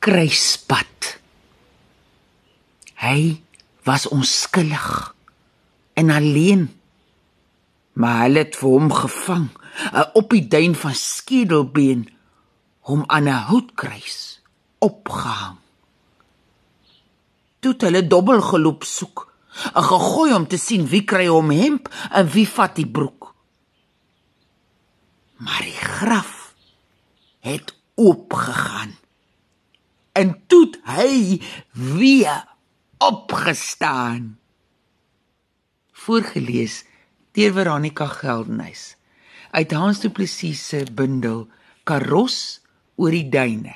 kruispad. Hy was onskuldig en alleen. Maar hulle het vir hom gevang, op die duin van skedelbeen, hom aan 'n houtkruis opgehang. Toe het hulle dobbel geloop soek, en gegooi om te sien wie kry hom hemp en wie vat die broek. Maar die graf het oopgegaan. En toe hy weer opgestaan. Voorgeles deur Veronica Geldenhuys uit Hans Du Plessis se bundel Karos oor die duine.